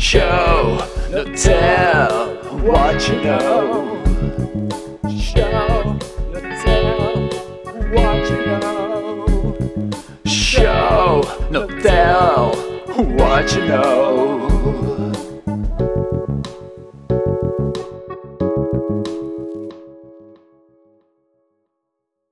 Show, no tell, what you know. Show, no tell, what you know. Show, no tell, what you know.